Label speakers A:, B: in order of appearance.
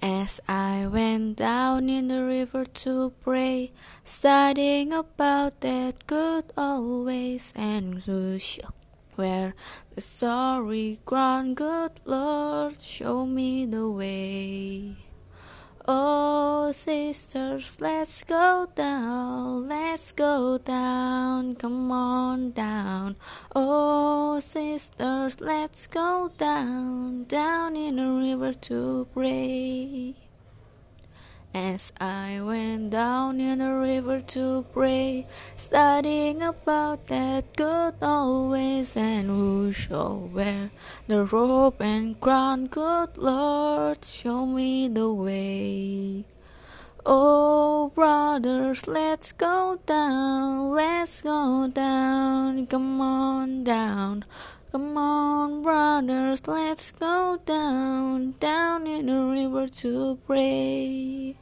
A: As I went down in the river to pray, studying about that good old ways and show where the sorry ground, good Lord, show me the way. Oh, sisters, let's go down, let's go down, come on down. Oh, sisters, let's go down, down in the river to pray. As I went down in the river to pray, studying about that good old ways and who shall wear the robe and crown, good Lord, show me the way. Oh, brothers, let's go down, let's go down, come on down. Come on, brothers, let's go down, down in the river to pray.